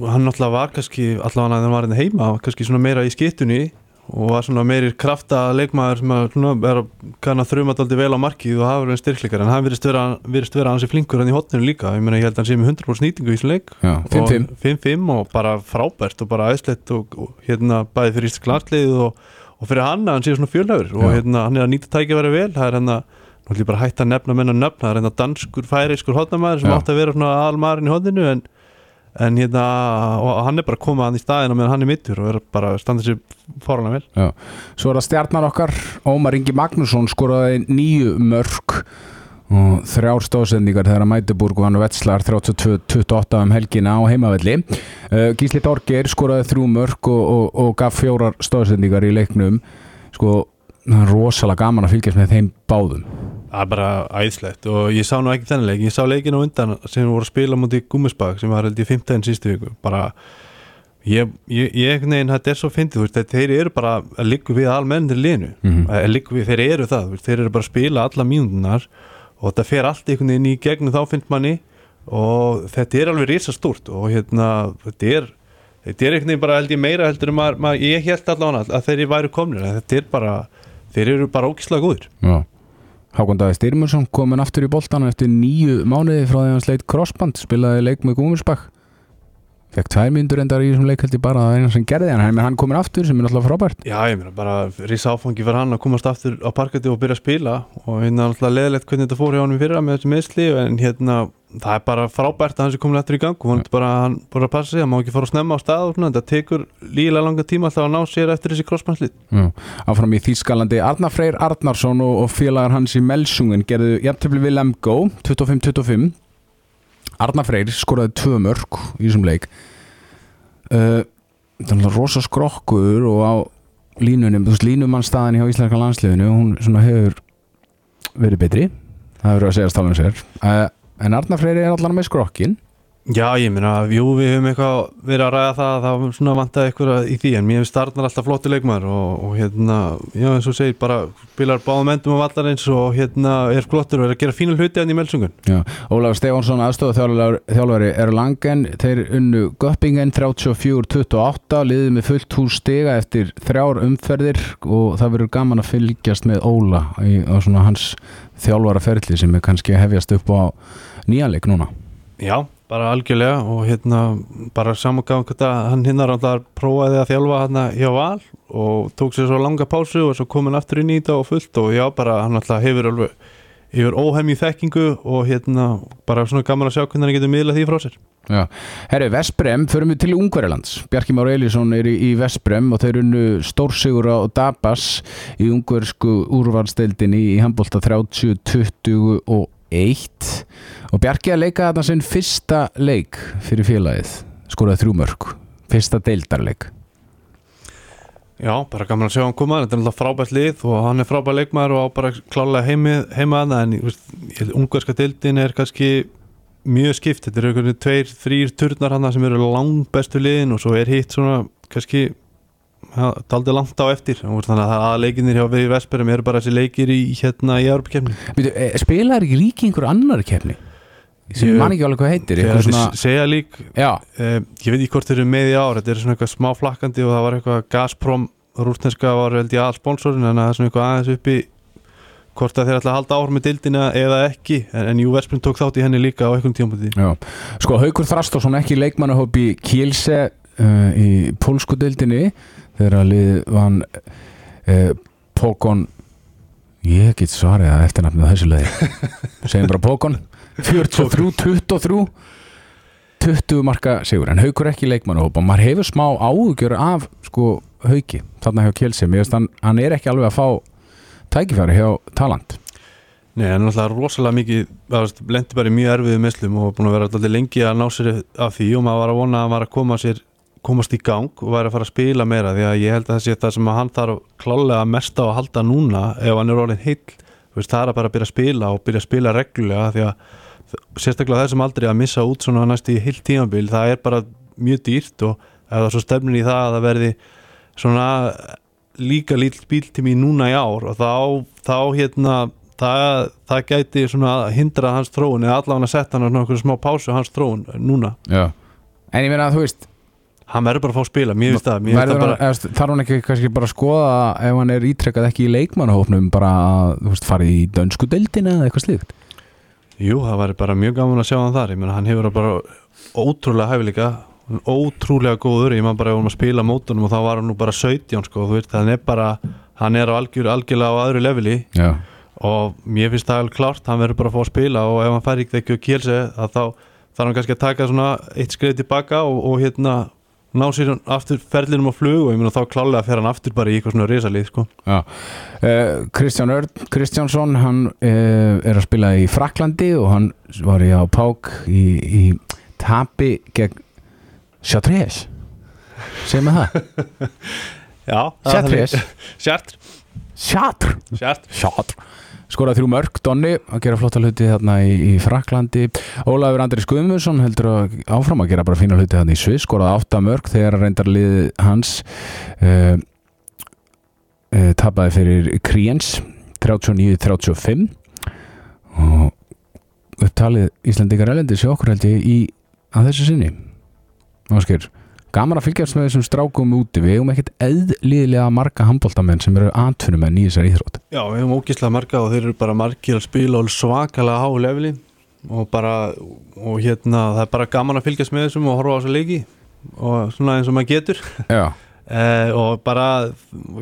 hann náttúrulega var kannski allavega hann var hérna heima, kannski svona meira í skittunni og var svona meiri krafta leikmaður sem að svona er að kann að þrjuma daldi vel á markið og hafa verið styrkleikar en hann virðist vera, vera hansi flinkur hann í hotninu líka, ég meina ég held að hann sé með 100% nýtingu í þessum leik. Já, 5-5 og 5-5 og bara frábært og bara aðeinslegt og, og hérna bæði fyrir íslandsklið og, og fyrir hann að hann sé svona fjölhafur og hérna hann er að nýta tækja verið vel. Það er hérna, nú ætlum ég bara að hætta að nefna menna nöfn, það er hérna danskur færiskur hotnamæður sem Já. átti að vera svona aðalmaðurinn í hotninu en, en hérna og hann er bara að koma hann í staðina meðan hann er mittur og er bara að standa sér fórhaldlega vel Já. Svo er það stjarnar okkar Ómar Ingi Magnússon skoraði nýju mörg og þrjár stóðsendingar þegar að Mætuburg vann Vetslar 32-28 um helgina á heimavelli uh, Gísli Dorgir skoraði þrjú mörg og, og, og gaf fjórar stóðsendingar í leiknum sko, rosalega gaman að fylgjast með þeim báðum það er bara æðslegt og ég sá nú ekki þennan leik. Ég sá leikin á undan sem voru að spila mútið Gúmisbak sem var held í 15 sístu viku. Bara ég, ég, ég neginn, þetta er svo fyndið, þú veist, þeir eru bara að líku við almennir Mhm. að líku við, þeir eru það, veist, þeir eru bara að spila alla mínúndunar og þetta fer allt einhvern veginn í gegnum þá finnst manni. Og þetta er alveg risa stúrt og hérna, þetta er þetta er einhvern veginn bara held ég meira heldur en maður ég held allavega að þeir væru komnir en þetta er bara, þeir eru bara ókislega góðir. Já. Hákon Daði Styrmursson komin aftur í boltana eftir nýju mánuði frá því að hann sleitt crossband spilaði leik með Gúmisbakk fekk tvær myndur endar í þessum leik held ég bara það er eina sem gerði hann, hann, hann komin aftur sem er náttúrulega frábært. Já, ég meina bara risa áfangi fyrir hann að komast aftur á parkati og byrja að spila. Og hérna alltaf leðilegt hvernig þetta fór hjá hann fyrir með þessi meðsli en hérna það er bara frábært að hann sé komin eftir í gang og hann er bara, hann bara að passa sig, hann má ekki fara að snemma á stað og svona, þetta tekur lígilega langa tíma alltaf að ná sér eftir þessi crossmannslið Já. áfram í Þýskalandi. Arnar Freyr Arnarsson og, og félagar hans í Melsungen gerðu jafntöfli við Lemgo 25-25 Arnar Freyr skoraði tvö mörg í þessum leik. Uh, er náttúrulega rosa skrokkur og á línunum, þú veist línumannstaðan hjá Íslenska landsliðinu, hún svona hefur verið betri. Það verður að segja en Arnar Freyr er allan með skrokkin Já, ég meina, jú, við höfum eitthvað verið að ræða það að það var svona vantaði eitthvað í því en mér hefur starnar alltaf flottu leikmaður og, og hérna, já, eins og segir bara spilar báðum endum á vallarins og hérna er flottur og er að gera fína hluti hann í melsungun Já, Ólafur Stefánsson aðstofa þjálfari, þjálfari er langen þeir unnu Göppingen 34-28 liðið með fullt hús stiga eftir þrjár umferðir og það verður gaman að fylgjast með Óla í, á svona hans þjálfaraferli sem er kannski hefjast upp á nýjanleik núna? Já, bara algjörlega og hérna bara hvað hann hinnar alltaf prófaði að þjálfa hann hjá Val og tók sér svo langa pásu og svo kom hann aftur í þetta og fullt og já, bara hann alltaf hefur alveg hefur óhemju þekkingu og hérna bara svona gaman að sjá hvernig hann getur miðlað því frá sér. Já, herri, Vesprem, förum við til Ungverjalands. Bjarki Már Elísson er í, í Vesprem og þeir unnu stórsigur á Dabas í ungversku úrvalsteldinni í handbólta 30-21 og Bjarki að leika þarna sinn fyrsta leik fyrir félagið. Skoraði þrjú mörg, fyrsta deildarleik Já, bara gaman að sjá hann koma, þetta er alltaf frábært lið og hann er frábært leikmaður og á bara klálega heimi, heima að en ungverska deildin er kannski mjög skipt, þetta eru einhvern veginn tveir, þrýr turnar hann sem eru langt bestu liðin og svo er hitt svona kannski taldi langt á eftir. Þannig að það aðleikinir hjá við Vesperum eru bara þessi leikir í hérna í Europakefni Býtu, e, Spilaði ekki líki einhver annar kefni? Sem ég man ekki alveg hvað heitir svona, segja lík já, eh, ég veit ekki hvort þeir eru með í ár þetta er svona eitthvað smá flakkandi og það var eitthvað Gazprom rúsneska var held ég all sponsorin en það er svona eitthvað aðeins uppi hvort að þeir ætla að halda áhr með dildina eða ekki en, en Jú Vesprun tók þátt í henni líka á einhvern tímpúti já. Sko Haukur Þrastásson ekki leikmannahópi Kielce uh, í pólsku deildinni þegar að lið vann uh, Pókon ég get svarið að eftirnafnið þessu leiði segjum bara Pókon 43-23 20 marka sigur. En Haukur ekki leikmannahópa maður hefur smá áhugjör af sko Hauki þarna hjá finnst hann, hann er ekki alveg að fá tækifæri hjá Talant Nei, en náttúrulega rosalega mikið lendi bara í mjög erfiðu meslum og búin að vera alltaf lengi að ná sér af því. Og maður var að vona að hann var að koma sér komast í gang og væri að fara að spila meira. Því að ég held að það sé það sem að hann þarf klálega mest á að halda núna ef hann er orðin heill, það er að bara byrja að spila og byrja að spila reglulega því að sérstaklega þessum aldrei að missa út svona næst í heill tímabil, það er bara mjög dýrt og ef það er svo stefnin í það að það verði svona líka lítill bíltími núna í ár og þá, þá hérna það, það gæti svona hindra hans þróun eða allavega setja hann á einhverju smá pásu hans þróun núna Já. En ég meina að þú veist hann verður bara að fá að spila, mér finnst það þarf hann ekki kannski bara að skoða ef hann er ítrekkað ekki í leikmannahófnum bara að fara í dönsku deildina eða eitthvað slíkt jú, það væri bara mjög gaman að sjá hann þar, ég meina hann hefur bara ótrúlega hæfileika ótrúlega góður, ég maður bara ef hann að spila mótunum og þá var hann nú bara 17 sko, þú veist, hann er bara, hann er á algjör, algjörlega á öðru leveli. Já, og mér finnst það alveg klárt, hann verður bara að fá að spila og ef hann fær ekki ekki að kélse að þá þarf hann kannski að taka svona eitt skrið tilbaka og, og hérna ná sér aftur ferlinum á flug og ég meina þá klálega fer hann aftur bara í eitthvað svona risalið sko. já. Uh, Kristján Örn Kristjánsson hann uh, er að spila í Fraklandi og hann var í á Pák í, í tapi gegn Chartres. Segjum við það. Já, Chartres? Chartres. Sjátr skoraði þrjú mörg, Donni að gera flotta hluti þarna í, í Fraklandi Ólafur Andri Skuðmusson heldur að áfram að gera bara fína hluti þarna í Sviss skoraði átta mörg þegar reyndar liðið hans uh, uh, tapaði fyrir Kriens 39-35 og upptalið Íslandingar elendi sér okkur held ég í að þessu sinni. Ásker, gaman að fylgjast með þessum strákum úti. Við eigum ekkert eðliðlega marga handbóltamenn sem eru atvinnumenn í þessari íþrótt. Já, við hefum ógislega marga og þeir eru bara margir að spila og svakalega há leveli. Og bara, og hérna það er bara gaman að fylgjast með þessum og horfa á þessa leiki. Og svona eins og maður getur. Já, eh, og bara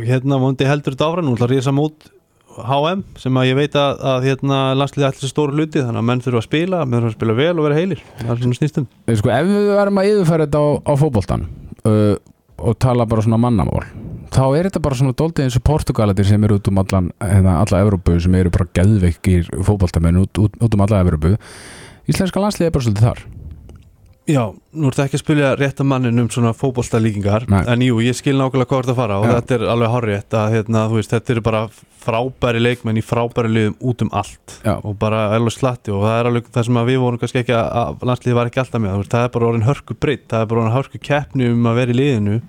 hérna vondi heldur þetta áfram, nú ætla að rísa mót HM sem að ég veit að, að hérna landsliði allir stóru hluti þannig að menn þurfa að spila, menn þurfa að spila vel og vera heilir. Er svona snýstum sko, ef við verðum að yfirfæra þetta á, á fótboltan uh, og tala bara svona mannamál þá er þetta bara svona doldið eins og Portugalatir sem eru út um allan, hérna, alla Evrópu sem eru bara geðveikir fótboltamenn út, út, út um alla Evrópu. Íslenska landslið er bara svolítið þar Já, nú ertu ekki að spilja rétta mannin um svona fótbolta líkingar en jú, ég skil nákvæmlega hvað þetta fara og Já. þetta er alveg horrið að hérna, veist, þetta eru bara frábæri leikmenn í frábæri liðum út um allt Já. og bara alveg slatti og það er alveg það sem að við vorum kannski ekki að, að landsliði var ekki alltaf með, veist, það er bara orðin hörku breytt það er bara orðin hörku keppni um að vera í liðinu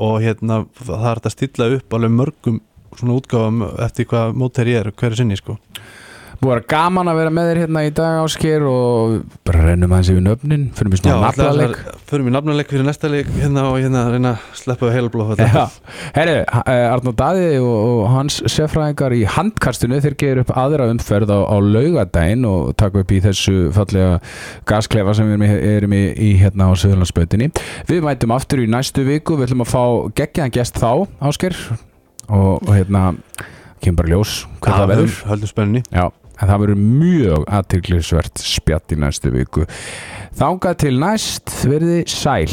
og hérna það er þetta að stilla upp alveg mörgum svona útgáfum eftir hvað mótæri er hverju sinni sko Búið að vera gaman að vera með þér hérna í dag ásker og bara rennum aðeins yfir nöfnin. Fyrir Já, svona að- förum við nafnuleik fyrir næsta leik hérna og hérna að reyna að sleppa við heilblóð herri, Arnó Daði og, og hans sérfræðingar í handkastinu þeir gerir upp aðra umferð á, á laugadaginn og taka upp í þessu fallega gasklefa sem við erum í, í, hérna á Söðurlandsbötinni Við mætum aftur í næstu viku, við ætlum að fá geggjaðan gest þá, Ásker og, og hérna kemur bara ljós hvað það verður. höldum spenninni Já, en það verður mjög aðtillisvert spjatt í næstu viku. Þangað til næst verði sæl